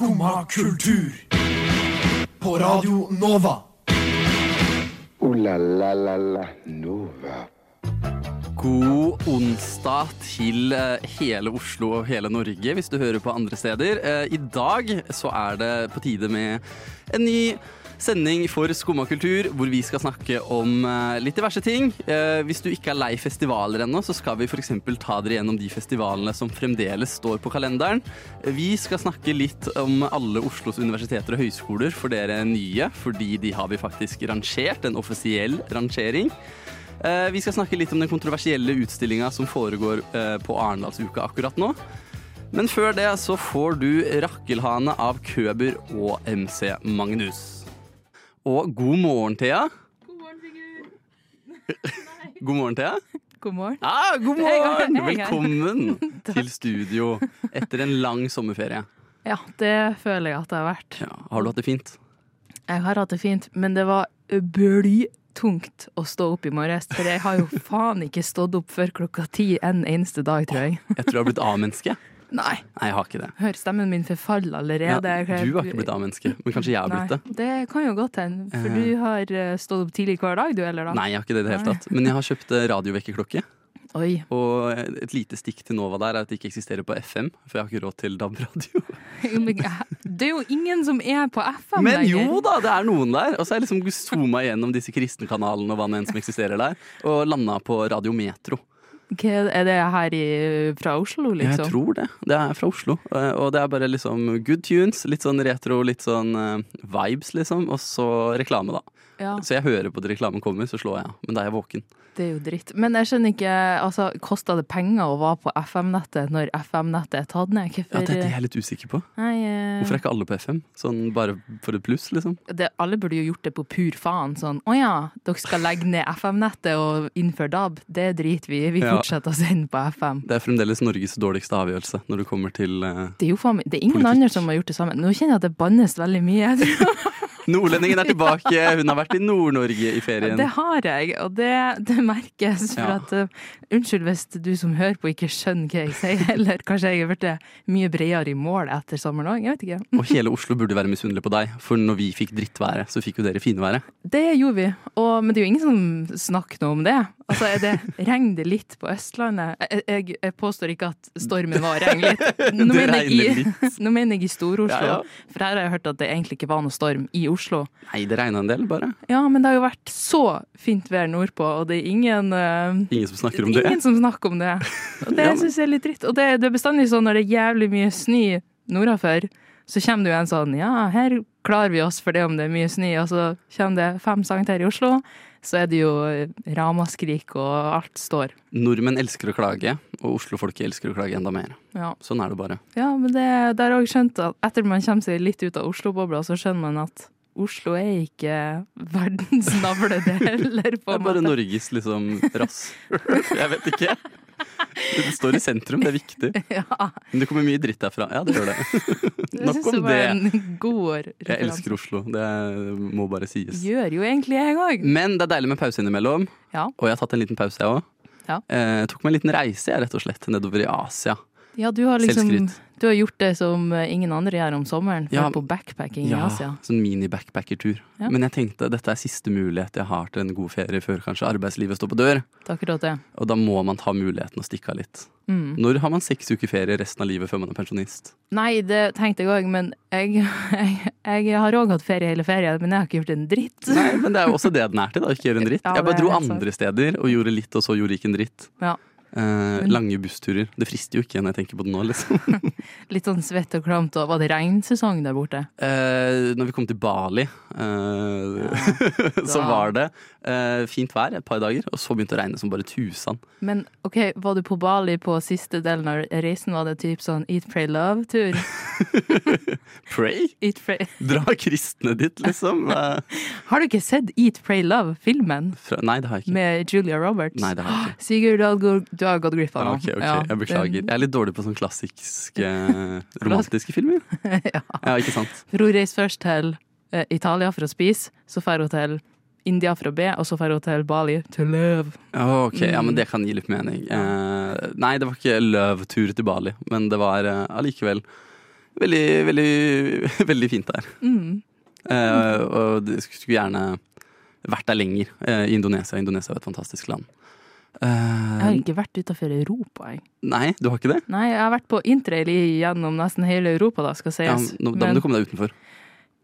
Skumma kultur. På Radio Nova. O-la-la-la-la Nova. God onsdag til eh, hele Oslo og hele Norge, hvis du hører på andre steder. Eh, I dag så er det på tide med en ny sending for Skumma kultur, hvor vi skal snakke om eh, litt diverse ting. Eh, Hvis du ikke er lei festivaler ennå, så skal vi f.eks. ta dere gjennom de festivalene som fremdeles står på kalenderen. Vi skal snakke litt om alle Oslos universiteter og høyskoler for dere nye, fordi de har vi faktisk rangert, en offisiell rangering. Eh, Vi skal snakke litt om den kontroversielle utstillinga som foregår på Arendalsuka akkurat nå. Men før det så får du Rakkelhane av Køber og MC Magnus. Og god morgen, Thea. God morgen, Sigurd. God morgen, Thea. God morgen. Ah, god Hei, hei, morgen! hei. Velkommen til studio etter en lang sommerferie. Ja, det føler jeg at det har vært. Ja, har du hatt det fint? Jeg har hatt det fint, men det var blytungt å stå opp i morges. For jeg har jo faen ikke stått opp før klokka ti en eneste dag, tror jeg. Jeg tror du har blitt A-menneske. Nei. Nei, jeg har ikke det. Hør, stemmen min forfaller Ja, allerede. du har ikke blitt A-menneske, men kanskje jeg har blitt det. Det kan jo godt hende. For Eh. du har eh, stått opp tidlig hver dag, du, eller da? Nei, jeg har ikke det i det hele tatt. Men jeg har kjøpt eh, radiovekkerklokke. Oi. Og et lite stikk til Nova der er at det ikke eksisterer på FM, for jeg har ikke råd til DAB-radio. Det er jo ingen som er på FM Men lenger. jo da, det er noen der. Og så har jeg liksom zooma gjennom disse kristne kanalene og hva enn som eksisterer der, og landa på Radio Metro. Er det her i, fra Oslo, liksom? Jeg tror det. Det er fra Oslo. Eh, Og det er bare liksom good tunes, litt sånn retro, litt sånn eh, vibes, liksom. Og så reklame, da. Ja. Så jeg hører på at reklamen kommer, så slår jeg av. Men da er jeg våken. Det er jo dritt. Men jeg skjønner ikke, altså, kosta det penger å være på FM-nettet når FM-nettet er tatt ned? Ja, Hvorfor det, det er jeg litt usikker på. Nei, eh, Hvorfor er ikke alle på FM? Sånn bare for et pluss, liksom? det, Alle burde jo gjort det på pur faen. Sånn å ja, dere skal legge ned FM-nettet og innføre DAB. Det driter vi i. Vi Ja. fortsetter å sende på FM. Det er fremdeles Norges dårligste avgjørelse når det kommer til eh, Det er jo faen det er ingen andre som har gjort det samme. Nå kjenner jeg at det bannes veldig mye. Nordlendingen er tilbake! Hun har vært i Nord-Norge i ferien. Det har jeg, og det, det merkes. For Ja. at, uh, unnskyld hvis du som hører på ikke skjønner hva jeg sier, eller kanskje jeg har blitt mye bredere i mål etter sommeren òg. Jeg vet ikke. Og hele Oslo burde være misunnelig på deg, for når vi fikk drittværet, så fikk jo dere finværet. Det gjorde vi, og, men det er jo ingen som snakker noe om det. Altså, det, Regner det litt på Østlandet? Jeg, jeg, jeg påstår ikke at stormen var regn litt. Nå mener jeg i, nå mener jeg i Stor-Oslo, Ja, ja. for her har jeg hørt at det egentlig ikke var noe storm i Oslo. Nei, det regna en del, bare. Ja, men det har jo vært så fint vær nordpå, og det er ingen uh, Ingen som snakker om det. Ingen som snakker om det. Og det Ja, syns jeg er litt dritt. Og det, det er bestandig sånn når det er jævlig mye snø nordafor, så kommer det jo en sånn Ja, her klarer vi oss for det om det er mye snø, og så kommer det fem centimeter i Oslo. Så er det jo ramaskrik, og alt står. Nordmenn elsker å klage, og Oslo-folket elsker å klage enda mer. Ja, Sånn er det bare. ja men det, det har jeg skjønt at etter man kommer seg litt ut av Oslo-bobla, så skjønner man at Oslo er ikke verdens navledel. det er bare. Norges liksom rass. Jeg vet ikke. Det står i sentrum, det er viktig. Ja, Men det kommer mye dritt derfra. Ja, det gjør det. Nok om det en god Jeg elsker Oslo. Det må bare sies. Gjør jo egentlig jeg òg. Men det er deilig med pause innimellom. Ja. Og jeg har tatt en liten pause, jeg òg. Ja. Eh, tok meg en liten reise, jeg, rett og slett, nedover i Asia. Ja, du har liksom Selvskryt. Du har gjort det som ingen andre gjør om sommeren, Ja. ja. på backpacking i Ja, Asia. sånn mini-backpackertur. Ja. Men jeg tenkte dette er siste mulighet jeg har til en god ferie før kanskje arbeidslivet står på dør. Akkurat det. Og da må man ta muligheten å stikke av litt. Mm. Når har man seks uker ferie resten av livet før man er pensjonist? Nei, det tenkte jeg òg, men jeg, jeg, jeg har òg hatt ferie hele ferien, men jeg har ikke gjort en dritt. Nei, men det er jo også det den er til, da. Ikke gjøre en dritt. Ja, Jeg bare dro andre steder og gjorde litt, og så gjorde ikke en dritt. Ja. Eh, lange bussturer. Det frister jo ikke når jeg tenker på det nå, liksom. Litt sånn svett og klamt, og var det regnsesong der borte? Eh, når vi kom til Bali, eh, så var det eh, fint vær et par dager, og så begynte det å regne som bare tusen. Men OK, var du på Bali på siste delen av reisen? Var det typ sånn Eat, Pray, Love-tur? Pray? Eat, pray. Dra kristne ditt, liksom. Eh, Har du ikke sett Eat, Pray, Love-filmen nei, det har jeg ikke. med Julia Roberts? Nei, det har jeg ikke. Sigurd, du har gått- glipp av noe. ok, ok, Ja, Jeg beklager. Jeg er litt dårlig på sånn klassiske romantiske filmer. ja. Ja, ikke sant? Ror reis først til eh, Italia for å spise, så drar hun til India for å be, og så drar hun til Bali love. Ja, Ok, ja, men det kan gi litt mening. Eh, nei, det var ikke løvtur til Bali, men det var eh, allikevel veldig, veldig, veldig fint der. Mm. Eh, og skulle gjerne vært der lenger eh, i Indonesia. Indonesia er et fantastisk land. Eh, Jeg har ikke vært utafor Europa, jeg. nei, du har ikke det? Nei, jeg har vært på interrail gjennom nesten hele Europa, da, skal Ja, sies. nå, da må Men- du komme deg utenfor.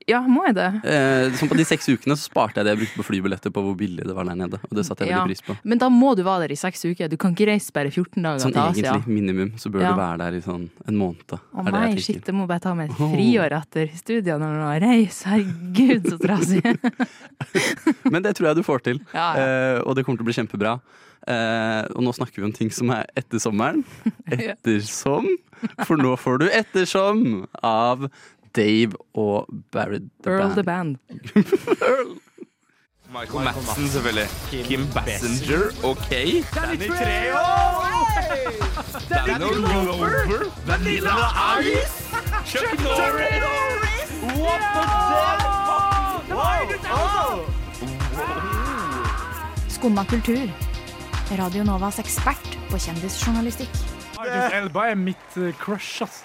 Ja, må jeg det? Eh, sånn på de seks ukene så sparte jeg det jeg brukte på flybilletter på hvor billig det var der nede. Og det satte jeg Ja. veldig pris på. Men da må du være der i seks uker. Du kan ikke reise bare 14 dager Sånn til Asia. egentlig minimum så bør Ja. du være der i sånn en måned. Å er nei, shit, jeg må bare ta meg et friår etter studiene når man reiser. Herregud, så trasig. Men det tror jeg du får til. Ja. Eh, og det kommer til å bli kjempebra. Eh, og nå snakker vi om ting som er etter sommeren. Ettersom. For nå får du Ettersom av Dave og Barry the Earl the Band. Band. Michael Madsen, selvfølgelig. Kim Bassinger, OK. Danny Treho! Danny Glover! Vanilla Ice! Chuck Norris! What the fuck? Wow! Skumma kultur. Radio Novas ekspert på kjendisjournalistikk. Idris Elba er mitt crush, ass.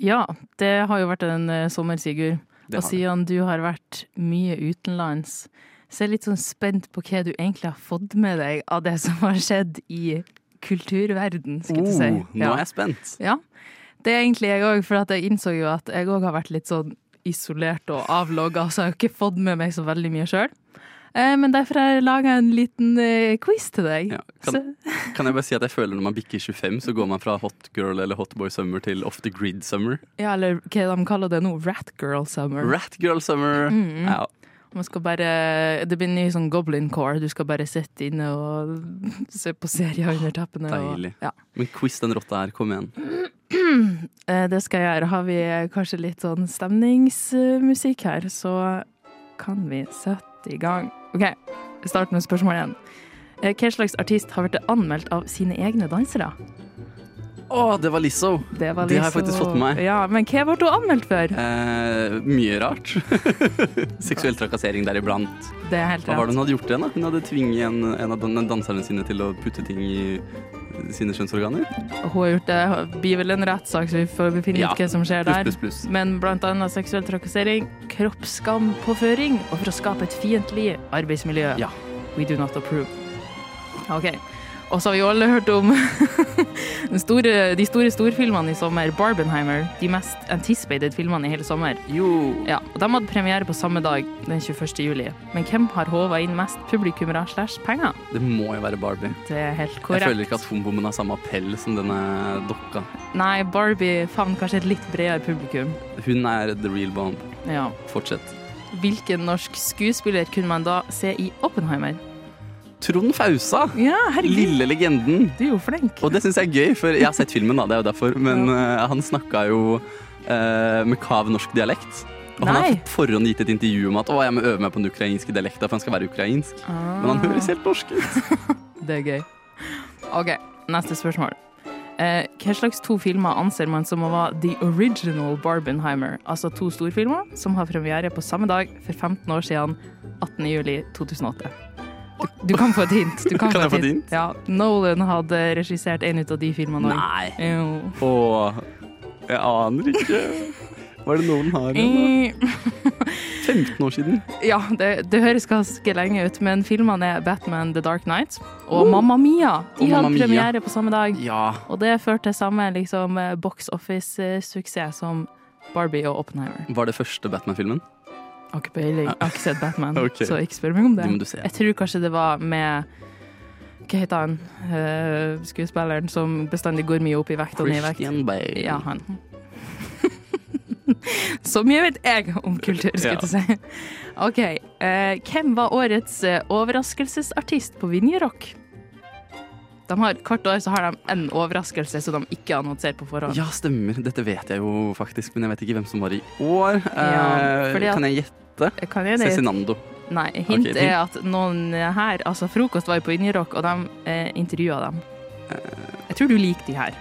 Ja, det har jo vært en uh, sommer, Sigurd. Og siden du har vært mye utenlands, så er jeg litt sånn spent på hva du egentlig har fått med deg av det som har skjedd i kulturverden, skulle jeg si. Oh, nå er jeg spent. Ja, det er egentlig jeg òg, for at jeg innså jo at jeg òg har vært litt sånn isolert og avlogga, så jeg har ikke fått med meg så veldig mye sjøl. Eh, men derfor har jeg laga en liten eh, quiz til deg. Ja, kan- Kan jeg bare si at jeg føler når man bikker 25, så går man fra hot girl eller hot boy summer til off the grid summer. ja, eller hva de kaller det nå, Rat Girl Summer. Rat girl summer. Mm. Ja. Man skal bare, det blir en ny sånn Goblin Core. Du skal bare sitte inne og se på serier under teppene. og- Ja. Men quiz den rotta her, kom igjen. Eh, Det skal jeg gjøre. Har vi kanskje litt sånn stemningsmusikk her, så kan vi sette i gang. OK, start med spørsmål igjen. Eh, Hva slags artist har blitt anmeldt av sine egne dansere? Å, det var Lizzo! Det, var Det har jeg faktisk fått med meg. Ja, Men hva ble hun anmeldt for? Eh, mye rart. Seksuell trakassering deriblant. Det er helt Hva var det hun hadde gjort igjen? da? Hun hadde tvinget en, en av dan- danserne sine til å putte ting i sine kjønnsorganer. Hun har gjort det. Det blir vel en rettssak, så vi får finne Ja. ut hva som skjer der. Plus, plus, plus. Men blant annet seksuell trakassering, kroppsskampåføring og for å skape et fiendtlig arbeidsmiljø. Ja. We do not approve. Ok. Og så har vi jo alle hørt om store, de store storfilmene i sommer. Barbenheimer. De mest anticipated filmene i hele sommer. Jo Ja, og De hadde premiere på samme dag, den 21. juli. Men hvem har håva inn mest publikummere slash penger? Det må jo være Barbie. Det er helt korrekt. Jeg føler ikke at Fombommen har samme appell som denne dokka. Nei, Barbie favner kanskje et litt bredere publikum. Hun er the real bomb. Ja. Fortsett. Hvilken norsk skuespiller kunne man da se i Oppenheimer? Trond Fausa! Ja. Lille legenden. Du er jo flink. Og det syns jeg er gøy, for jeg har sett filmen, da, det er jo derfor. Men uh, han snakka jo uh, med kav norsk dialekt. Og han har på forhånd gitt et intervju om at å, jeg må øve meg på den ukrainske dialekta, for han skal være ukrainsk. Men han høres helt norsk ut. Det er gøy. OK, neste spørsmål. Eh, hva slags to filmer anser man som å være the original Barbenheimer? Altså to storfilmer som har premiere på samme dag for 15 år siden, 18. juli 2008. Du, kan få et hint. Du kan, Kan jeg få et hint? Ja, Nolan hadde regissert en ut av de filmene òg. Nei. Jo. Og jeg aner ikke. Hva er det Nolan har igjen, da? Eh, 15 år siden. Ja, det, det høres ganske lenge ut, men filmene er Batman The Dark Knight og Mamma Mia. De hadde premiere på samme dag. Ja. Og det førte til samme liksom, eh, box office-suksess som Barbie og Oppenheimer. Var det første Batman-filmen? Har ikke peiling. Jeg har ikke sett Batman, okay. så ikke spør meg om det. Det. Jeg tror kanskje det var med Hva heter han? uh, skuespilleren som bestandig går mye opp i vekt og ned i vekt. Christian Bale. Ja, han. Så mye vet jeg om kultur, skal jeg ja. si. OK. Uh, hvem var årets eh, overraskelsesartist på Vinjerock? De har, hvert år så har de en overraskelse som de ikke annonserer på forhånd. Ja, stemmer. Dette vet jeg jo faktisk, men jeg vet ikke hvem som var i år. Ja, Eh, at- Kan jeg gjette? Kan jeg? Cezinando. Nei, hint okay, er at noen her Altså, Frokost var jo på Vinjerock, og de eh, intervjua dem. Jeg tror du liker de her.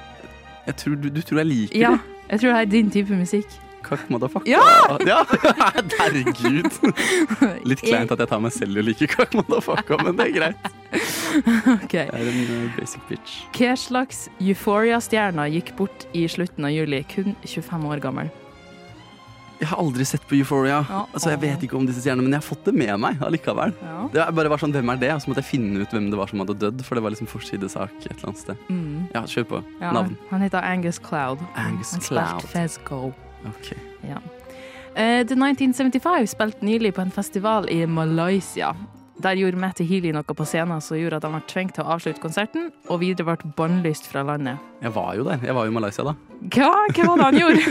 Jeg tror, du, du tror jeg liker Ja, det? jeg tror det er din type musikk. Kakk motherfucker. Ja! ja! Herregud. Litt kleint at jeg tar meg selv i å like kakk motherfucker, men det er greit. Ok. Det er en eh, basic bitch. Hva slags Euphoria-stjerner gikk bort i slutten av juli, kun 25 år gammel? Jeg har aldri sett på Euphoria. Ja. Altså, jeg vet ikke om disse stjernene, men jeg har fått det med meg allikevel. Ja. Det bare var sånn, Hvem er det? Og så måtte jeg finne ut hvem det var som hadde dødd, for det var liksom forsidesak et eller annet sted. Mm. Ja, kjør på. Ja, Navn. Han heter Angus Cloud. Angus Cloud. han Cloud. Spilte Fezco. Ok. Ja. Uh, The 1975 spilte nylig på en festival i Malaysia. Der gjorde Matty Healy noe på scenen som gjorde at han ble tvunget til å avslutte konserten, og videre ble bannlyst fra landet. Jeg var jo der. Jeg var jo i Malaysia da. Hva, Hva var det han gjorde?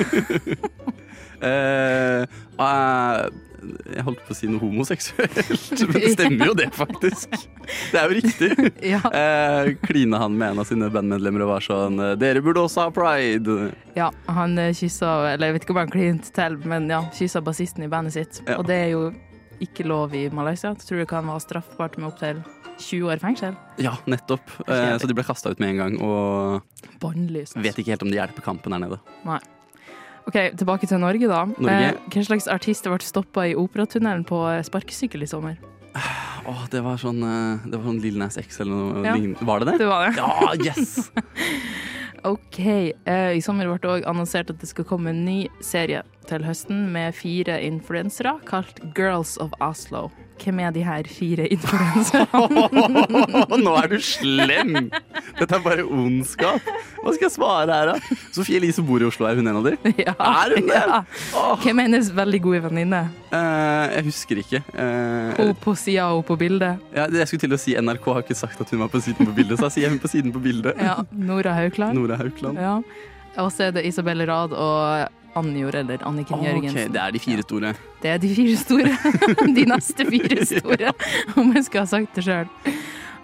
uh, eh, jeg holdt på å si noe homoseksuelt, men det stemmer jo det, faktisk. Det er jo riktig. ja. Eh, Klina han med en av sine bandmedlemmer og var sånn Dere burde også ha pride. ja, han eh, kyssa Eller jeg vet ikke om han klinte til, men ja, kyssa bassisten i bandet sitt. Ja. Og det er jo ikke lov i Malaysia. Jeg tror det kan være straffbart med opptil 20 år fengsel. Ja, nettopp. Eh, så de ble kasta ut med en gang, og Bannlyst. vet ikke helt om det hjelper kampen her nede. OK, tilbake til Norge, da. Norge. Eh, hva slags artister ble stoppa i Operatunnelen på eh, sparkesykkel i sommer? Åh, det var sånn eh, Det var sånn Lill Nas X eller noe Ja. lignende. Var det det? Det var det. Ja, yes! OK. Eh, I sommer ble det òg annonsert at det skal komme en ny serie til høsten med fire influensere kalt Girls of Oslo. Hvem er de her fire influenserne? Nå er du slem! Dette er bare ondskap. Hva skal jeg svare her, da? Sofie Elise bor i Oslo, er hun en av de? ja. Er hun det? Ja. Oh. Hvem er hennes veldig gode venninne? Uh, jeg husker ikke. Uh, Hun på sida og på bildet. ja, jeg skulle til å si NRK har ikke sagt at hun var på siden på bildet, så da sier jeg hun på siden på bildet. Ja, Nora Haukland. Nora Haukland. Ja. Og så er det Isabel Rad og Anjor, eller Anniken okay, Jørgensen. det er de fire store. Det er de fire store. De neste fire store, om jeg skal ha sagt det sjøl.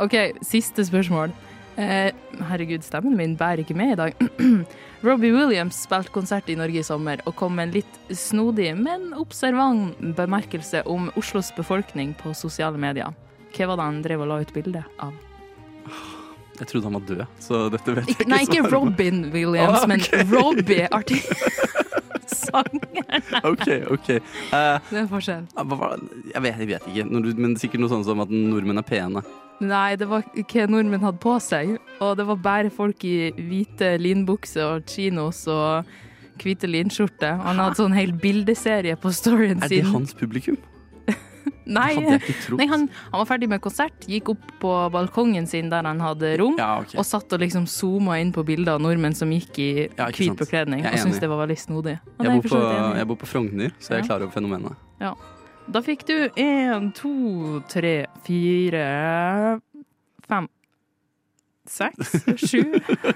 OK, siste spørsmål. Eh, herregud, stemmen min bærer ikke med i dag. Robbie Williams spilte konsert i Norge i sommer og kom med en litt snodig, men observant bemerkelse om Oslos befolkning på sosiale medier. Hva var det han drev og la ut bilde av? Jeg trodde han var død, så dette vet jeg Ikke, ikke. nei, ikke. Robin Williams, Ah, okay. men Robbie, artist. Sangeren. OK, OK. Eh, Det er forskjell. hva var det? Jeg vet, jeg vet ikke, Når du, men sikkert noe sånt som at nordmenn er pene. Nei, det var hva nordmenn hadde på seg. Og det var bare folk i hvite linbukser og chinos og hvite linskjorter. Han hadde sånn hel bildeserie på storyen Er det sin. hans publikum? Nei, jeg nei han, han var ferdig med konsert, gikk opp på balkongen sin der han hadde rom. Ja, okay. Og satt og liksom zooma inn på bilder av nordmenn som gikk i Ja, hvit bekledning. Og syntes det var veldig snodig. Jeg i. jeg bor på Frogner, så jeg Ja. klar over fenomenet. Da fikk du én, to, tre, fire, fem, seks, sju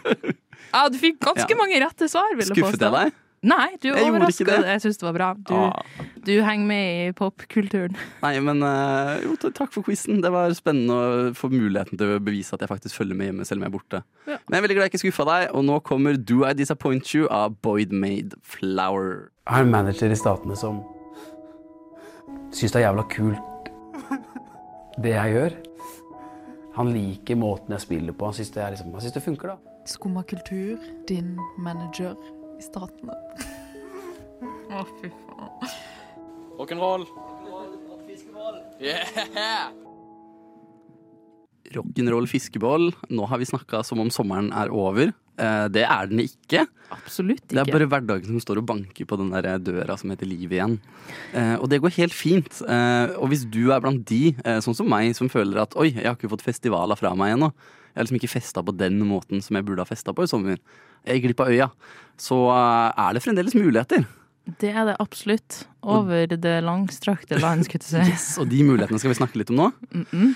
Ja, du fikk ganske Ja. mange rette svar, vil jeg Skuffet påstå. jeg deg? Nei, du Jeg overraska. Jeg syns det var bra. Du, Ah. du henger med i popkulturen. Nei, men uh, jo, takk for quizen. Det var spennende å få muligheten til å bevise at jeg faktisk følger med hjemme, selv om jeg er borte. Ja. Men jeg er veldig glad jeg ikke skuffa deg, og nå kommer Do I Disappoint You av Boyd Made Flower. Jeg har en manager i Statene som syns det er jævla kult, det jeg gjør. Han liker måten jeg spiller på. Han syns det, liksom, det funker, da. Skumma kultur, din manager i Statene. Å, fy faen. Rock'n'roll. Yeah! Rock'n'roll fiskeball. Nå har vi snakka som om sommeren er over. Eh, det er den ikke. Absolutt ikke. Det er bare hverdagen som står og banker på den der døra som heter liv igjen. Eh, og det går helt fint. Eh, og hvis du er blant de, eh, sånn som meg, som føler at oi, jeg har ikke fått festivaler fra meg ennå. Jeg har liksom ikke festa på den måten som jeg burde ha festa på i sommer. Jeg gikk glipp av øya. Så eh, er det fremdeles muligheter. Det er det absolutt. Over det langstrakte land, skulle jeg si. Yes, og de mulighetene skal vi snakke litt om nå. Mm -mm.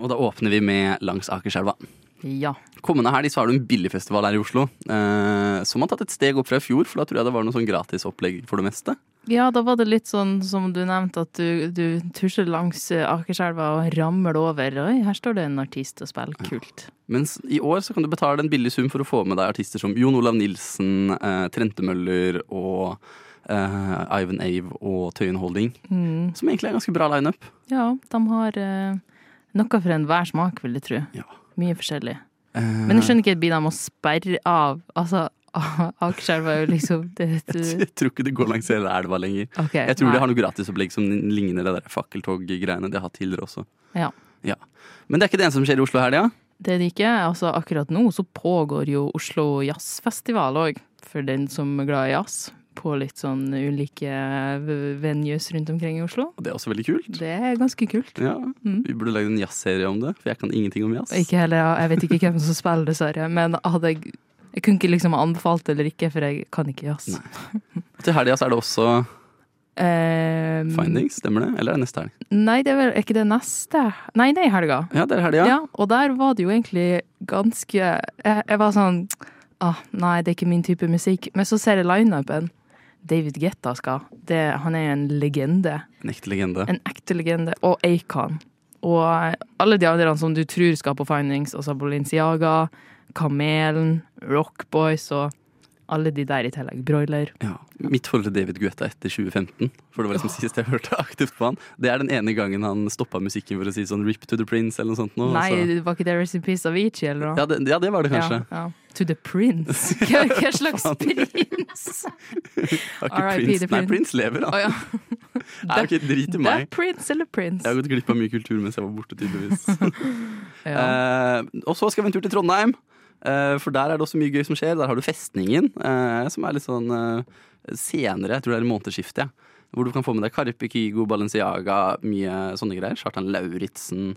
Og da åpner vi med langs Akerselva. Ja. Kommende helg så har du en billigfestival her i Oslo. Eh, som har tatt et steg opp fra i fjor, for da tror jeg det var noe sånn gratisopplegg for det meste. ja, da var det litt sånn som du nevnte, at du, du tusjer langs eh, Akerselva og ramler over. Oi, her står det en artist og spiller. Kult. Mens i år så kan du betale en billig sum for å få med deg artister som Jon Olav Nilsen, eh, Trente Møller og eh, Ivan Ave og Tøyen Holding. Mm. Som egentlig er en ganske bra lineup. Ja, de har eh, noe for enhver smak, vil jeg tro. Ja. Mye forskjellig. Eh, Men jeg skjønner ikke, blir de å sperre av Altså, Akerselva er jo liksom det, det, jeg tror ikke det går langs hele elva lenger. Okay, Jeg tror nei. de har noe gratisopplegg som ligner det der fakkeltog-greiene de har hatt tidligere også. Ja. Ja. Men det er ikke det eneste som skjer i Oslo i helga. Det er det ikke. Altså, akkurat nå så pågår jo Oslo Jazzfestival òg, for den som er glad i jazz. På litt sånn ulike venues rundt omkring i Oslo. Og det er også veldig kult. Det er ganske kult. Ja, Mm. Vi burde lagd en jazzserie om det, for jeg kan ingenting om jazz. Ikke heller, Jeg vet ikke hvem som spiller, dessverre. Men hadde jeg, jeg kunne ikke liksom anbefalt det eller ikke, for jeg kan ikke jazz. Nei. til helga så er det også um, Findings, stemmer det? Eller er det neste helg? Nei, det er vel ikke det neste? Nei, det er i helga. Ja, det er helga. Ja, og der var det jo egentlig ganske Jeg, jeg var sånn ah, Nei, det er ikke min type musikk. Men så ser jeg lineupen. David Getta skal. Det, han er en legende. En ekte legende. En ekte legende. Og Acon. Og alle de andre som du tror skal på Findings, altså Bolinciaga, Kamelen, Rockboys og alle de der i tillegg. Broiler. Ja. Mitt forhold til David Guetta etter 2015, for det var liksom sist jeg hørte aktivt på han, det er den ene gangen han stoppa musikken for å si sånn 'Rip to the Prince' eller noe sånt. Nå, Nei, det var ikke det Rest in Peace Avicii eller noe? ja, det, ja, det var det kanskje. Ja, ja. To the Prince. Hva, hva slags prins? Prince. Nei, Prince. Prince lever, da. Oh, ja. Nei, ok, drit i Det er. Prince eller Prince? Jeg har gått glipp av mye kultur mens jeg var borte, tydeligvis. Ja. Eh, og så skal vi en tur til Trondheim, eh, for der er det også mye gøy som skjer. Der har du Festningen, eh, som er litt sånn eh, senere, jeg tror det er i månedsskiftet. Ja. Hvor du kan få med deg Karpe, Kygo, Balenciaga, mye sånne greier. Kjartan Lauritzen,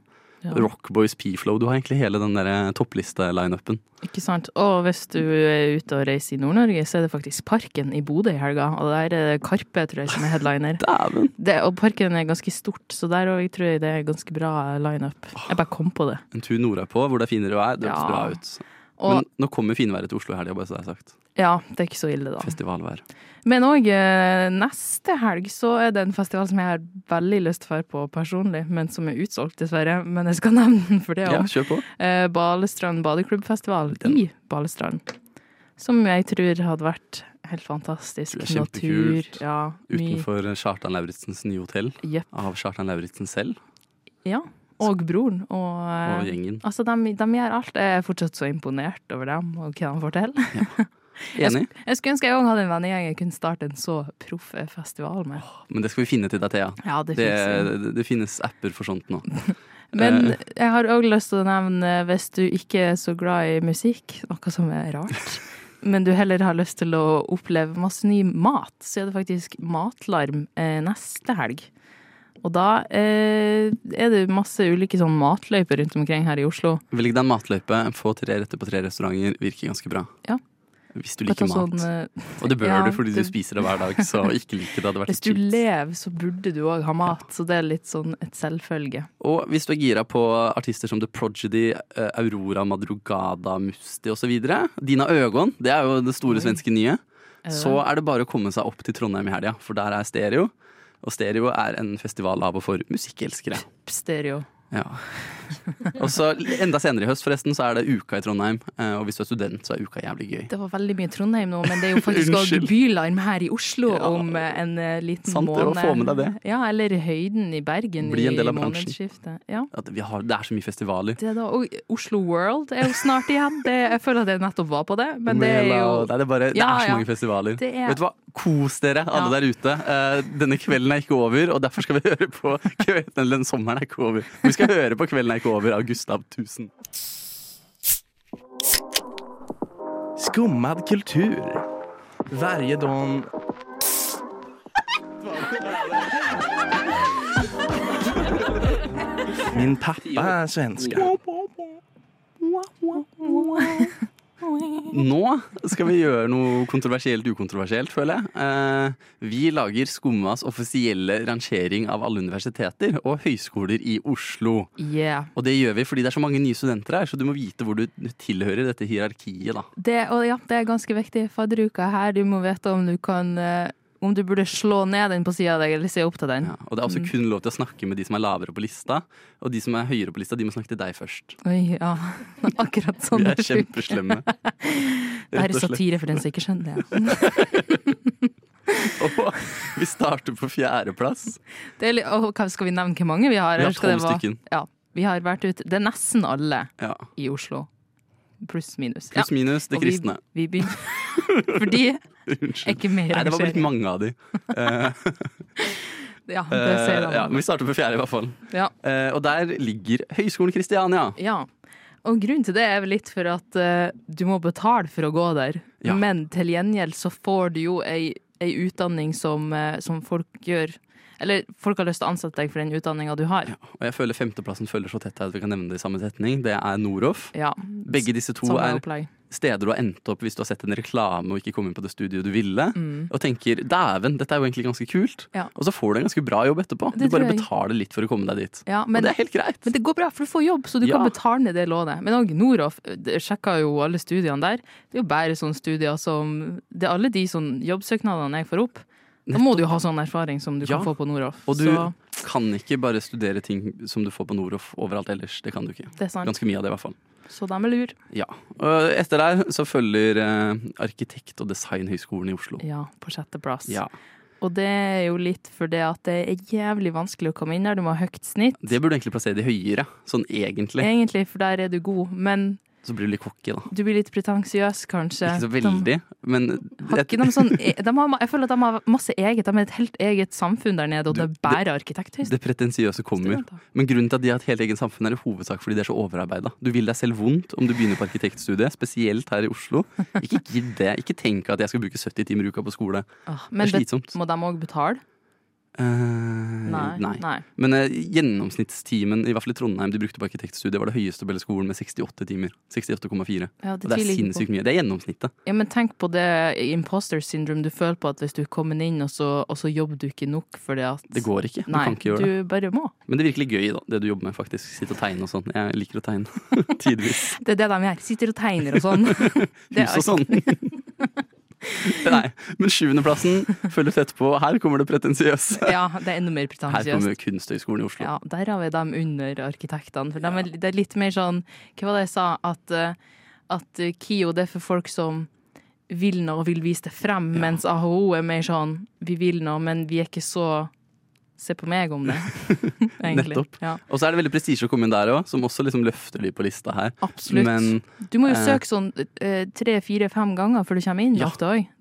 Ja. Rockboys, P-Flow. Du har egentlig hele den der toppliste-lineupen. Ikke sant. Og hvis du er ute og reiser i Nord-Norge, så er det faktisk Parken i Bodø i helga. Og der er det Karpe, tror jeg, som er headliner. Det, og Parken er ganske stort, så der òg tror jeg det er ganske bra lineup. Jeg bare kom på det. En tur nordpå hvor det er finere vær. Det høres Ja. bra ut. Og Men nå kommer finværet til Oslo i helga, bare så det er sagt. ja, det er ikke så ille, da. Festivalvær. Men òg eh, neste helg så er det en festival som jeg har veldig lyst til å dra på personlig, men som er utsolgt, dessverre. Men jeg skal nevne den for det Ja, òg. kjør på. Eh, Balestrand badeklubbfestival Den. i Balestrand. Som jeg tror hadde vært helt fantastisk. Natur. Ja. Utenfor Kjartan Lauritzens nye hotell. Yep. Av Kjartan Lauritzen selv Ja. Og broren. Og, eh, og gjengen. Altså, de, de gjør alt. Jeg er fortsatt så imponert over dem og hva de får til. Enig. Jeg skulle ønske jeg òg hadde en vennegjeng jeg kunne starte en så proff festival med. Men det skal vi finne til deg, Thea. Ja, det Det, det, det finnes apper for sånt nå. Men Eh. jeg har òg lyst til å nevne, hvis du ikke er så glad i musikk, noe som er rart, men du heller har lyst til å oppleve masse ny mat, så er det faktisk Matlarm eh, neste helg. Og da eh, er det masse ulike sånn matløyper rundt omkring her i Oslo. Vil ikke den matløype, få tre retter på tre restauranter. virke ganske bra. Ja. Hvis du liker mat. sånn, eh, Og det bør ja, du fordi du, du spiser det hver dag, så ikke like det hadde vært Hvis du kjipt. lever, så burde du òg ha mat, så det er litt sånn et selvfølge. Og hvis du er gira på artister som The Prodigy, eh, Aurora Madrugada, Musti osv. Dina Øgon, det er jo det store Oi. svenske nye. Så er det bare å komme seg opp til Trondheim i helga, for der er Stereo. Og Stereo er en festival av og for musikkelskere. Stereo. Ja. Og så enda senere i høst forresten så er det Uka i Trondheim. eh, Og hvis du er student, så er Uka jævlig gøy. Det var veldig mye Trondheim nå, men det er jo faktisk òg bylarm her i Oslo Ja. om eh, en eh, liten Sant det, å måned. få med deg det. Ja, eller Høyden i Bergen Bli en del av bransjen. månedsskiftet. Ja. Har, det er så mye festivaler. Det da, og Oslo World er jo snart igjen. Det, jeg føler at jeg nettopp var på det, men det er jo det, er bare, det Ja, er så mange festivaler. Er- Vet du hva? Kos dere, alle der ute. Denne kvelden er ikke over, og derfor skal vi høre på Kvelden, den sommeren er ikke over. Vi skal høre på Kvelden ikke over av Gustav Tusen. Skummad kultur. Varje dag... Min pappa er svenska. Nå skal vi gjøre noe kontroversielt ukontroversielt, føler jeg. Eh, vi lager Skummas offisielle rangering av alle universiteter og høyskoler i Oslo. Yeah. Og det gjør vi fordi det er så mange nye studenter her, så du må vite hvor du tilhører dette hierarkiet, da. Det, og ja, det er ganske viktig. Fadderuka her, du må vite om du kan eh, Om du burde slå ned den på sida av deg, eller se opp til den. Og det er også Mm. kun lov til å snakke med de som er lavere på lista, og de som er høyere på lista, de må snakke til deg først. Oi, ja. Akkurat sånn Vi er kjempeslemme. Bare satire for den som ikke skjønner det. Og vi starter på fjerdeplass. er skal vi nevne hvor mange vi har? Vi har tolv stykken. Ja, vi har vært ute. Det er nesten alle Ja. i Oslo. Pluss minus. Pluss minus det kristne. vi-. Vi, begynner Fordi Unnskyld. ikke mer Nei, det var blitt mange av de. Eh, Ja, det ser jeg han. ja, men vi starter på fjerde, i hvert fall. Ja. Eh, og der ligger Høgskolen Kristiania. Ja. Og grunnen til det er vel litt for at eh, du må betale for å gå der. Ja. Men til gjengjeld så får du jo ei ei utdanning som, eh, som folk gjør Eller folk har lyst til å ansette deg for den utdanninga du har. Og jeg føler femteplassen følger så tett her at vi kan nevne det i samme setning. Det er Noroff. Ja. Begge disse to er opplegg. steder du har endt opp hvis du har sett en reklame og ikke kom inn på det studiet du ville. Mm. Og tenker dæven, dette er jo egentlig ganske kult. Ja. Og så får du en ganske bra jobb etterpå. Det du bare betaler litt for å komme deg dit. Ja, men, og det er helt greit. men det går bra, for du får jobb, så du Ja. kan betale ned det lånet. Men òg Noroff, sjekka jo alle studiene der. Det er jo bare sånne studier som Det er alle de sånn jobbsøknadene jeg får opp. Da må du jo ha sånn erfaring som du Ja. kan få på Noroff. Og du Så kan ikke bare studere ting som du får på Noroff overalt ellers. Det kan du ikke. det er sant. Ganske mye av det, i hvert fall. Så de er lur. Ja. Og etter der så følger eh, Arkitekt- og designhøgskolen i Oslo. Ja, på sjetteplass. Ja. Og det er jo litt fordi at det er jævlig vanskelig å komme inn der. Du må ha høyt snitt. Det burde du egentlig plassere de høyere, sånn egentlig. Egentlig, for der er du god. Men Så blir du litt cocky, da. du blir litt pretensiøs, kanskje. Ikke så De- veldig, men Har ikke de sånn, de har, jeg føler at de har masse eget. De er et helt eget samfunn der nede, og det er bare arkitekthøyskolen. det pretensiøse kommer. Men grunnen til at de har et helt eget samfunn, er i hovedsak fordi de er så overarbeida. Du vil deg selv vondt om du begynner på arkitektstudiet, spesielt her i Oslo. Ikke gidd det. Ikke tenk at jeg skal bruke 70 timer i uka på skole. Ah, Men det er det, slitsomt. må de òg betale? Eh, Nei, nei. nei. Men uh, gjennomsnittstimen, i hvert fall i Trondheim, de brukte på arkitektstudiet, var det høyeste på hele skolen med 68 timer. 68,4. Ja, det det er sinnssykt mye. Det er gjennomsnittet. Ja, men tenk på det imposter syndrome du føler på at hvis du kommer inn, og så, og så jobber du ikke nok fordi at Det går ikke. Du Nei, kan ikke gjøre du det. bare må. Men det er virkelig gøy, da, det du jobber med, faktisk. Sitte og tegne og sånn. Jeg liker å tegne. Tidvis. Det er det de gjør. Sitter og tegner og sånn. Hus og sånn. Nei, men sjuendeplassen følger tett på. Her kommer det pretensiøse. Ja, det er enda mer pretensiøst. Her kommer Kunsthøgskolen i Oslo. Ja, der har vi dem under arkitektene. For de er, det er litt mer sånn Hva var det jeg sa? At, eh, at eh, KIO det er for folk som vil noe og vil vise det frem, mens AHO er mer sånn Vi vil noe, men vi er ikke så Se på meg om det. Nettopp. Ja, Og så er det veldig prestisje å komme inn der òg, som også liksom løfter de på lista her. absolutt. Men, du må jo eh, søke sånn eh, tre, fire, fem ganger før du kommer inn. Ja.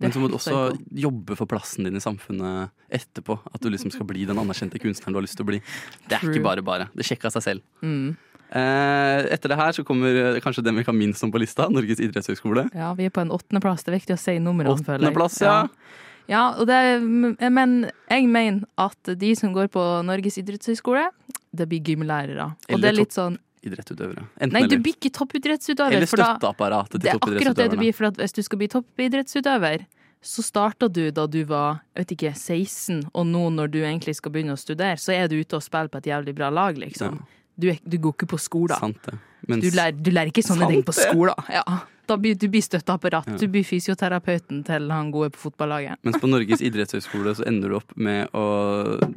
Men så må du også jobbe for plassen din i samfunnet etterpå. At du liksom skal bli den anerkjente kunstneren du har lyst til å bli. Det er True. ikke bare bare. Det sjekker av seg selv. Mm. Eh, etter det her så kommer eh, kanskje den vi kan minst om på lista, Norges idrettshøgskole. Ja, vi er på en åttendeplass. Det er viktig å si numrene, føler jeg. Åttendeplass, ja. Ja, og det, men jeg mener at de som går på Norges idrettshøgskole, det blir gymlærere. Og det er litt sånn Idrettsutøvere. Enten Nei, du blir ikke toppidrettsutøver. Eller støtteapparatet til Det er akkurat det du toppidrettsutøverne. blir, for hvis du skal bli toppidrettsutøver, så starta du da du var jeg vet ikke, 16, og nå når du egentlig skal begynne å studere, så er du ute og spiller på et jævlig bra lag, liksom. Du, er, du går ikke på skolen. Sant det. Mens, Du, lærer, du lærer ikke sånne ting på skolen. Ja. Da blir, du blir støtteapparat. Ja. Du blir fysioterapeuten til han gode på fotballaget. mens på Norges idrettshøgskole så ender du opp med å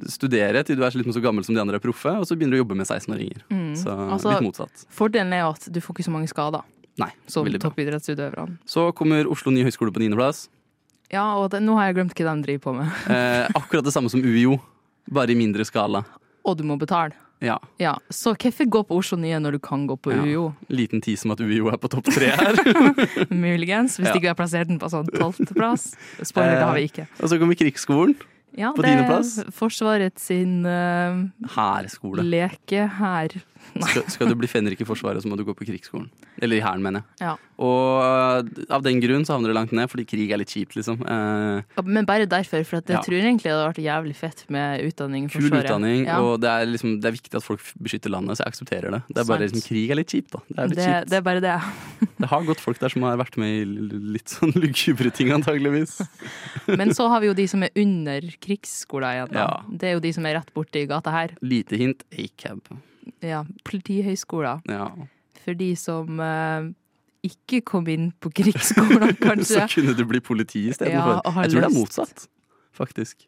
studere til du er litt så gammel som de andre er proffe, og så begynner du å jobbe med 16-åringer. Mm. Så Altså, litt motsatt. Fordelen er jo at du får ikke så mange skader Nei, som toppidrettsutøverne. Så kommer Oslo nye høgskole på niendeplass. Ja, og det, nå har jeg glemt hva de driver på med. Eh, akkurat det samme som UiO, bare i mindre skala. Og du må betale. Ja. Ja, Så hvorfor gå på Oslo Nye når du kan gå på Ja. UiO? Liten tis om at UiO er på topp tre her. Muligens, hvis Ja. ikke vi har plassert den på sånn tolvteplass. Spoiler, det har vi ikke. Og så kommer Krigsskolen. Ja, på det er. Forsvaret sin uh, Hærskole. leke her. Skal, skal du bli fenrik i Forsvaret, så må du gå på krigsskolen. Eller i Hæren, mener jeg. Ja. Og av den grunn så havner du langt ned, fordi krig er litt kjipt, liksom. Eh, Ja, Men bare derfor, for jeg Ja. tror egentlig det hadde vært jævlig fett med utdanning i kul Forsvaret. utdanning, Ja. og det er, liksom, det er viktig at folk beskytter landet, så jeg aksepterer det. Det er bare liksom, Krig er litt kjipt, da. Det er litt det, kjipt. det er bare det. Det har gått folk der som har vært med i litt sånn lugubre ting, antageligvis. Men så har vi jo de som er under krigsskolen igjen. Da. Ja. Det er jo de som er rett borti gata her. Lite hint acab. Ja, Politihøgskolen. Ja. For de som eh, ikke kom inn på krigsskolen, kanskje. så kunne du bli politi Ja, istedenfor. Ja, jeg tror det er motsatt, faktisk.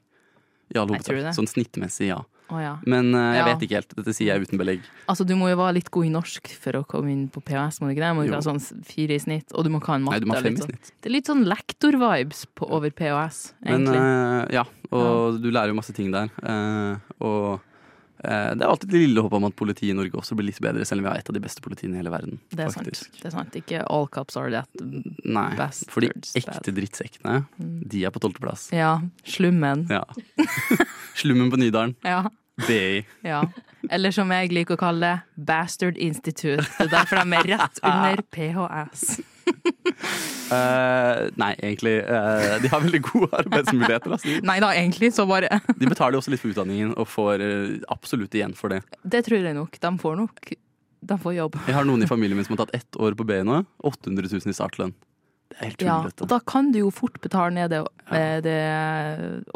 Det. Sånn snittmessig, ja. Oh, ja. Men uh, jeg Ja. vet ikke helt. Dette sier jeg uten belegg. Altså, du må jo være litt god i norsk for å komme inn på PHS, må du ikke det? Må ikke ha sånn fire i snitt, og du må ikke ha en matte. Nei, du må ha fem i snitt. sånn. Det er litt sånn lektor-vibes over PHS, Men egentlig. eh, ja, og du lærer jo masse ting der. Uh, og det er alltid det lille håpet om at politiet i Norge også blir litt bedre, selv om vi har et av de beste politiene i hele verden. det er sant. Det er sant. Ikke all cops are that. Nei, Bastards, for de ekte drittsekkene, Mm. de er på tolvteplass. Ja. Slummen. Ja. Slummen på Nydalen. Ja. BI. ja. Eller som jeg liker å kalle det, Bastard Institute. Det er derfor de er rett under PHS. Eh, nei, egentlig. Uh, de har veldig gode arbeidsmuligheter. Altså. Nei da, egentlig, så bare de betaler jo også litt for utdanningen og får uh, absolutt igjen for det. Det tror jeg nok. De får nok De får jobb. Jeg har noen i familien min som har tatt ett år på BI nå. 800 000 i startlønn. Det er helt Ja, og da kan du jo fort betale ned det, det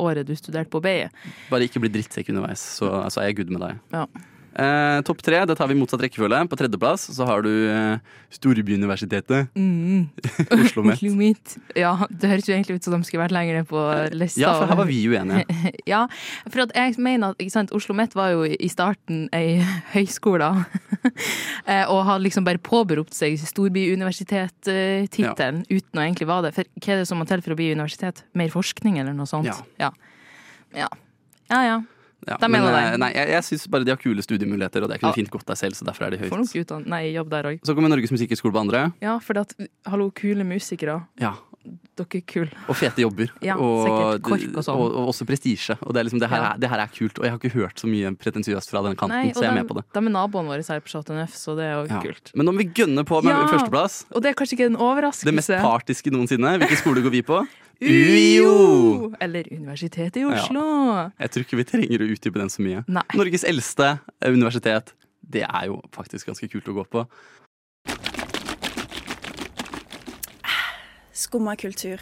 året du studerte på BI. Bare ikke bli drittsekk underveis, så, så er jeg good med deg. Ja. Eh, Topp tre, det tar vi i motsatt rekkefølge. På tredjeplass så har du eh, Storbyuniversitetet. Mm. Oslo Met. Oslo Met. Ja, det høres jo egentlig ut som de skulle vært lenger ned på lista. Ja, for her var vi uenige. ja, for at jeg mener at sant, Oslo Met var jo i starten ei høyskole. Eh, og har liksom bare påberopt seg storbyuniversitet-tittelen uten å egentlig være det. For hva er det som må til for å bli universitet? Mer forskning eller noe sånt? Ja. Ja. Ja, ja. ja. Ja, Da mener eh, jeg. Nei, jeg, jeg syns bare de har kule studiemuligheter, og det kunne Ja. fint gått deg selv, så derfor er de Får høyt. nok utdann nei, jobb der òg. Så kommer Norges Musikkhøgskole på andre. Ja, for at, hallo, kule musikere. Ja, Dere er kule. og fete jobber. Ja, og, og sånn. og, og også prestisje. Og det er, liksom, det, her Ja. er, det her er kult. Og jeg har ikke hørt så mye pretensiøst fra den kanten, Nei, så jeg er de, med på det. de er naboene våre her på Chateau Neuf, så det er jo Ja. kult. Men om vi gønner på med førsteplass. Og det er kanskje ikke en overraskelse. Det mest partiske noensinne. Hvilken skole går vi på? UiO! Eller Universitetet i. Oslo. Jeg tror ikke vi trenger å utdype den så mye. Nei. Norges eldste universitet. Det er jo faktisk ganske kult å gå på. Skumma kultur.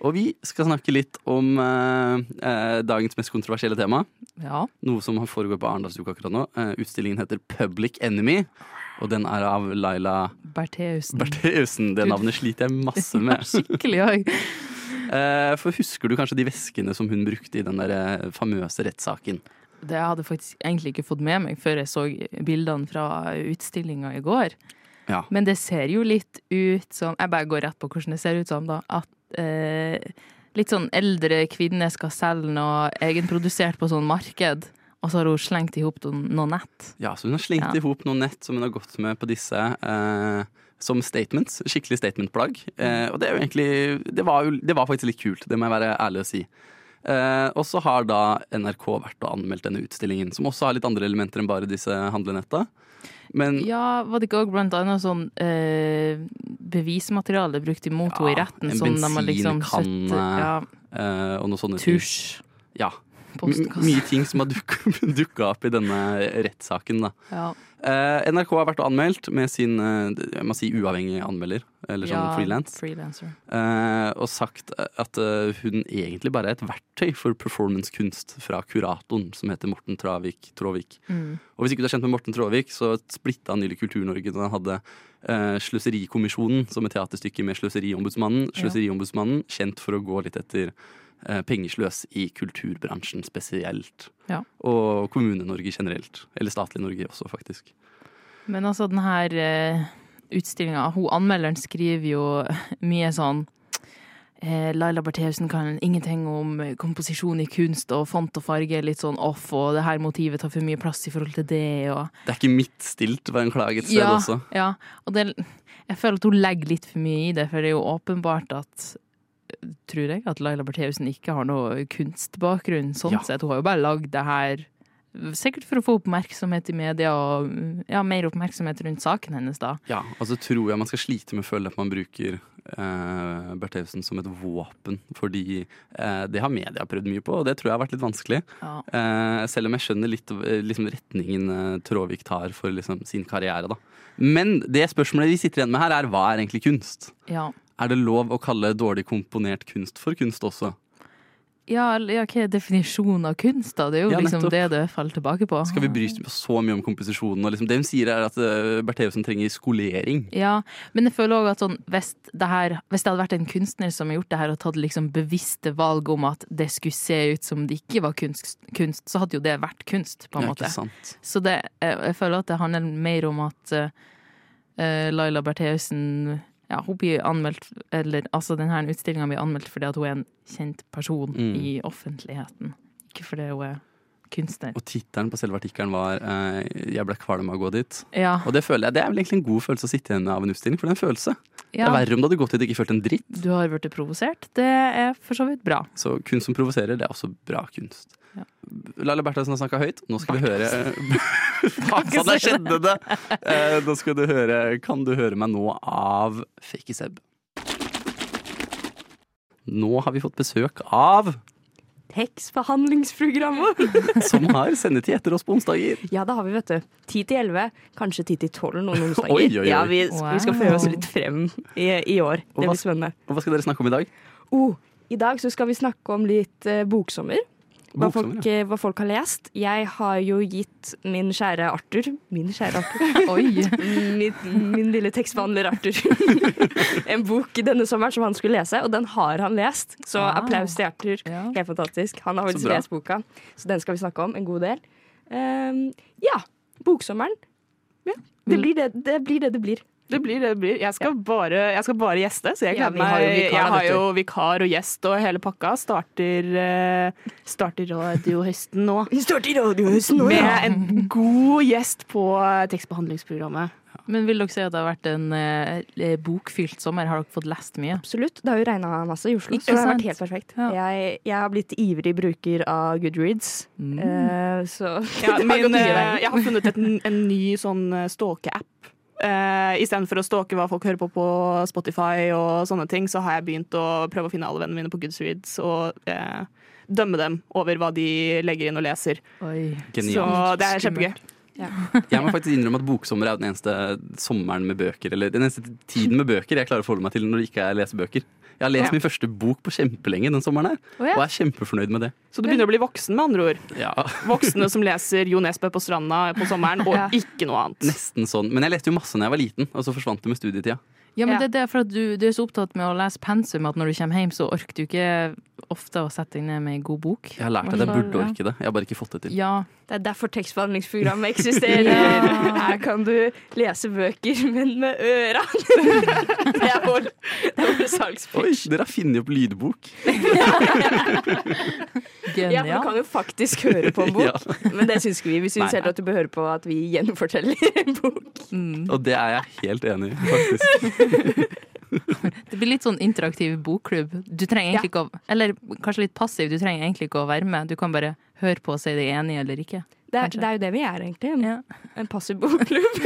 Og vi skal snakke litt om eh, eh, dagens mest kontroversielle tema. Ja. Noe som foregår på Arendalsuka akkurat nå. Eh, utstillingen heter Public Enemy. Og den er av Laila Bertheussen. Bertheussen. Det navnet sliter jeg masse med. Skikkelig òg. Eh, for husker du kanskje de veskene som hun brukte i den der eh, famøse rettssaken? Det hadde jeg faktisk egentlig ikke fått med meg før jeg så bildene fra utstillinga i går. Ja. Men det ser jo litt ut som Jeg bare går rett på hvordan det ser ut som, da. At eh, litt sånn eldre kvinne skal selge noe egenprodusert på sånn marked, og så har hun slengt i hop noen nett. Ja, så hun har slengt Ja. i hop noen nett som hun har gått med på disse eh, som statements. Skikkelig statementplagg. Eh, og det er jo egentlig det var, jo, det var faktisk litt kult, det må jeg være ærlig å si. Eh, og så har da NRK vært og anmeldt denne utstillingen, som også har litt andre elementer enn bare disse handlenetta. Men Ja, var det ikke òg blant annet sånn eh, bevismateriale brukt imot henne i retten? en sånn bensinkanne liksom ja, eh, og noe sånne. Tusj. Ja. Postkasse. mye ting som har dukka opp i denne rettssaken, da. Ja. Eh, NRK har vært anmeldt med sin eh, jeg må si uavhengige anmelder, eller sånn Ja, frilans. freelancer. Eh, og sagt at hun egentlig bare er et verktøy for performancekunst fra kuratoren, som heter Morten Travik, Tråvik. Mm. Og hvis ikke du er kjent med Morten Tråvik, så splitta han nylig Kultur-Norge da han hadde Sløserikommisjonen som et teaterstykke med Sløseriombudsmannen. Sløseriombudsmannen kjent for å gå litt etter pengesløs i kulturbransjen spesielt. Ja. Og Kommune-Norge generelt. Eller statlig Norge også, faktisk. Men altså, den her uh, utstillinga Hun anmelderen skriver jo mye sånn eh, Laila Bertheussen kan ingenting om komposisjon i kunst, og font og farge er litt sånn off, og det her motivet tar for mye plass i forhold til det, og Det er ikke midtstilt, var en klage et sted ja, også. Ja, og det, jeg føler at hun legger litt for mye i det, for det er jo åpenbart at Tror jeg at Laila Bertheussen ikke har noe kunstbakgrunn, sånn Ja. sett. Hun har jo bare lagd det her Sikkert for å få oppmerksomhet i media og ja, mer oppmerksomhet rundt saken hennes, da. Ja, og så tror jeg man skal slite med å føle at man bruker eh, Bertheussen som et våpen, fordi eh, det har media prøvd mye på, og det tror jeg har vært litt vanskelig. Ja. Eh, selv om jeg skjønner litt liksom, retningen eh, Tråvik tar for liksom, sin karriere, da. Men det spørsmålet vi sitter igjen med her, er hva er egentlig kunst? Ja. Er det lov å kalle dårlig komponert kunst for kunst også? Ja, ja, hva er definisjonen av kunst, da? Det er jo Ja, liksom det det faller tilbake på. Skal vi bry oss så mye om komposisjonen? Og liksom, det hun sier, er at uh, Bertheussen trenger skolering. Ja, men jeg føler også at sånn, hvis, det her, hvis det hadde vært en kunstner som har gjort det her og tatt liksom bevisste valg om at det skulle se ut som det ikke var kunst, kunst så hadde jo det vært kunst, på en Ja, måte. sant. Så det, jeg, jeg føler at det handler mer om at eh, eh, Laila Bertheussen ja, hun blir anmeldt, eller altså denne utstillinga blir anmeldt fordi hun er en kjent person Mm. i offentligheten. Ikke fordi hun er kunstner. Og tittelen på selve artikkelen var eh, 'Jeg ble kvalm av å gå dit'. Ja. Og det føler jeg, det er vel egentlig en god følelse å sitte igjen med av en utstilling, for det er en følelse. Ja. Det er verre om du hadde gått dit og ikke følt en dritt. Du har blitt provosert. Det er for så vidt bra. Så kunst som provoserer, det er også bra kunst. Ja. Laila Bertheussen har snakka høyt. Nå skal vi høre Faen, der skjedde det! Eh, Nå skal du høre Kan du høre meg nå av Fakey Seb. Nå har vi fått besøk av Tekstbehandlingsprogrammet. som har sendetid etter oss på onsdager. Ja, det har vi, vet du. 10 til 11, kanskje 10 til 12 noen onsdager. Oi, oi, oi. Ja, vi, vi skal prøve oss litt frem i, i år. Og Det blir spennende. Og hva skal dere snakke om i dag? Oh, I dag så skal vi snakke om litt eh, boksommer. Hva folk, eh, hva folk har lest. Jeg har jo gitt min kjære Arthur Min kjære Arthur. Oi. min, min lille tekstbehandler Arthur. en bok denne sommeren som han skulle lese, og den har han lest. Så Ah. applaus til Arthur. Helt fantastisk. Han har vel lest boka, så den skal vi snakke om en god del. Um, ja, boksommeren. Ja, det, blir det, det blir det det blir. Det blir det det blir. Jeg skal, bare, jeg skal bare gjeste, så jeg gleder vi meg. har jeg har jo vikar og gjest og hele pakka. Starter, uh, starter radiohøsten nå. Starter radiohøsten nå, Med ja. en god gjest på eh, tekstbehandlingsprogrammet. Men vil dere si at det har vært en eh, bokfylt sommer? Har dere fått lest mye? Absolutt. Det har jo regna masse i Oslo, Ikke så det har sant? vært helt perfekt. Jeg, jeg har blitt ivrig bruker av Goodreads, eh, så Ja, veien. jeg har funnet et, en ny sånn stalke-app. Uh, Istedenfor å stalke hva folk hører på på Spotify, og sånne ting, så har jeg begynt å prøve å finne alle vennene mine på Goodreads og uh, dømme dem over hva de legger inn og leser. Genialt. Så det er kjempegøy. Jeg må faktisk innrømme at boksommer er den eneste sommeren med bøker Eller den eneste tiden med bøker jeg klarer å forholde meg til når det ikke er lesebøker. Jeg har lest Ja. min første bok på kjempelenge den sommeren her, oh, ja. og er kjempefornøyd med det. Så du begynner å bli voksen, med andre ord. Ja. Voksne som leser Jo Nesbø på stranda på sommeren, og Ja. ikke noe annet. Nesten sånn. Men jeg leste jo masse da jeg var liten, og så forsvant det med studietida. Ja, men det, det er for at du, du er så opptatt med å lese pensum at når du kommer hjem, så orker du ikke ofte å sette deg ned med ei god bok. Jeg har lært det, jeg burde orke det. Jeg har bare ikke fått det til. Ja. Det er derfor tekstbehandlingsprogrammet eksisterer. Ja. Her kan du lese bøker, men med øra. Det er vår, det er vår Oi, dere har funnet opp lydbok. Ja, for du kan jo faktisk høre på en bok, Ja. men det syns vi. Vi syns heller at du bør høre på at vi gjenforteller en bok. Og det er jeg helt enig i, faktisk. Det blir litt sånn interaktiv bokklubb. Du trenger egentlig ikke å Eller kanskje litt passiv, du trenger egentlig ikke å være med. Du kan bare høre på og si deg enig eller ikke. Det er, det er jo det vi er, egentlig. En, en passiv bokklubb.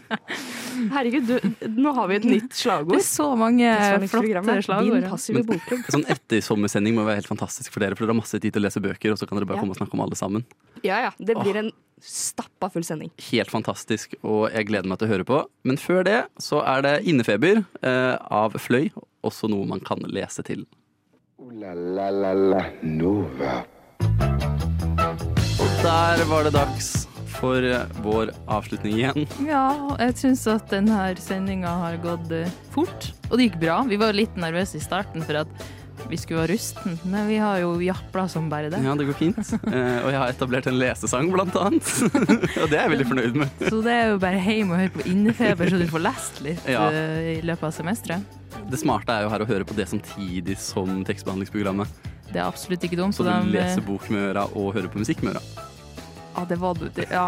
Herregud, du, nå har vi et nytt slagord. Det er så mange flotte slagord, Din ja. passive bokklubb. Sånn ettersommersending må være helt fantastisk for dere, for dere har masse tid til å lese bøker, og så kan dere bare Ja. komme og snakke om alle sammen. Ja ja, det blir en stappa full sending. Helt fantastisk, og jeg gleder meg til å høre på. Men før det så er det Innefeber eh, av Fløy, også noe man kan lese til. Ooh la la la la Nova. Der var det dags for eh, vår avslutning igjen. Ja, jeg syns at denne sendinga har gått eh, fort. Og det gikk bra. Vi var litt nervøse i starten for at vi skulle være rusten, men vi har jo japla som bare det. Ja, det går fint. Eh, og jeg har etablert en lesesang, blant annet. og det er jeg veldig fornøyd med. Så det er jo bare hjem og høre på Innefeber, så du får lest litt Ja. i løpet av semesteret. Det smarte er jo her å høre på det samtidig som tekstbehandlingsprogrammet. Det er absolutt ikke dumt. Så du de- leser bok med øra og hører på musikk med øra. Ja, det var du. Det, ja.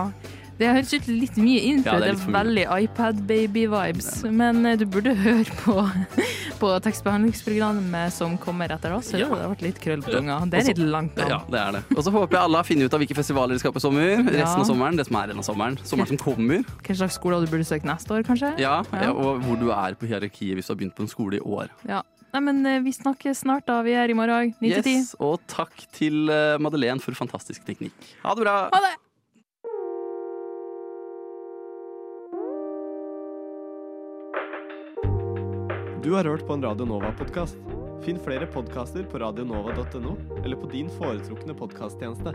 Det høres ut litt mye inn, Ja, det er det er veldig iPad-baby-vibes. Men eh, du burde høre på, på tekstbehandlingsprogrammet som kommer etter oss. Ja. Det har vært litt krøll på tunga. Det er litt langt Ja, det er det. Og så håper jeg alle har funnet ut av hvilke festivaler de skal på i sommer. Resten av sommeren. Det som er igjen av sommeren. Sommeren som kommer. Hvilke slags skole du burde søke neste år, kanskje? Ja, Og hvor du er på hierarkiet hvis du har begynt på en skole i år. Ja. Nei, men eh, vi snakkes snart, da. Vi er i morgen. 9 til 10. Yes, og takk til eh, Madeleine for fantastisk teknikk. Ha det bra! Ha det! Du har hørt på en Radio Nova-podkast. Finn flere podkaster på radionova.no eller på din foretrukne podkasttjeneste.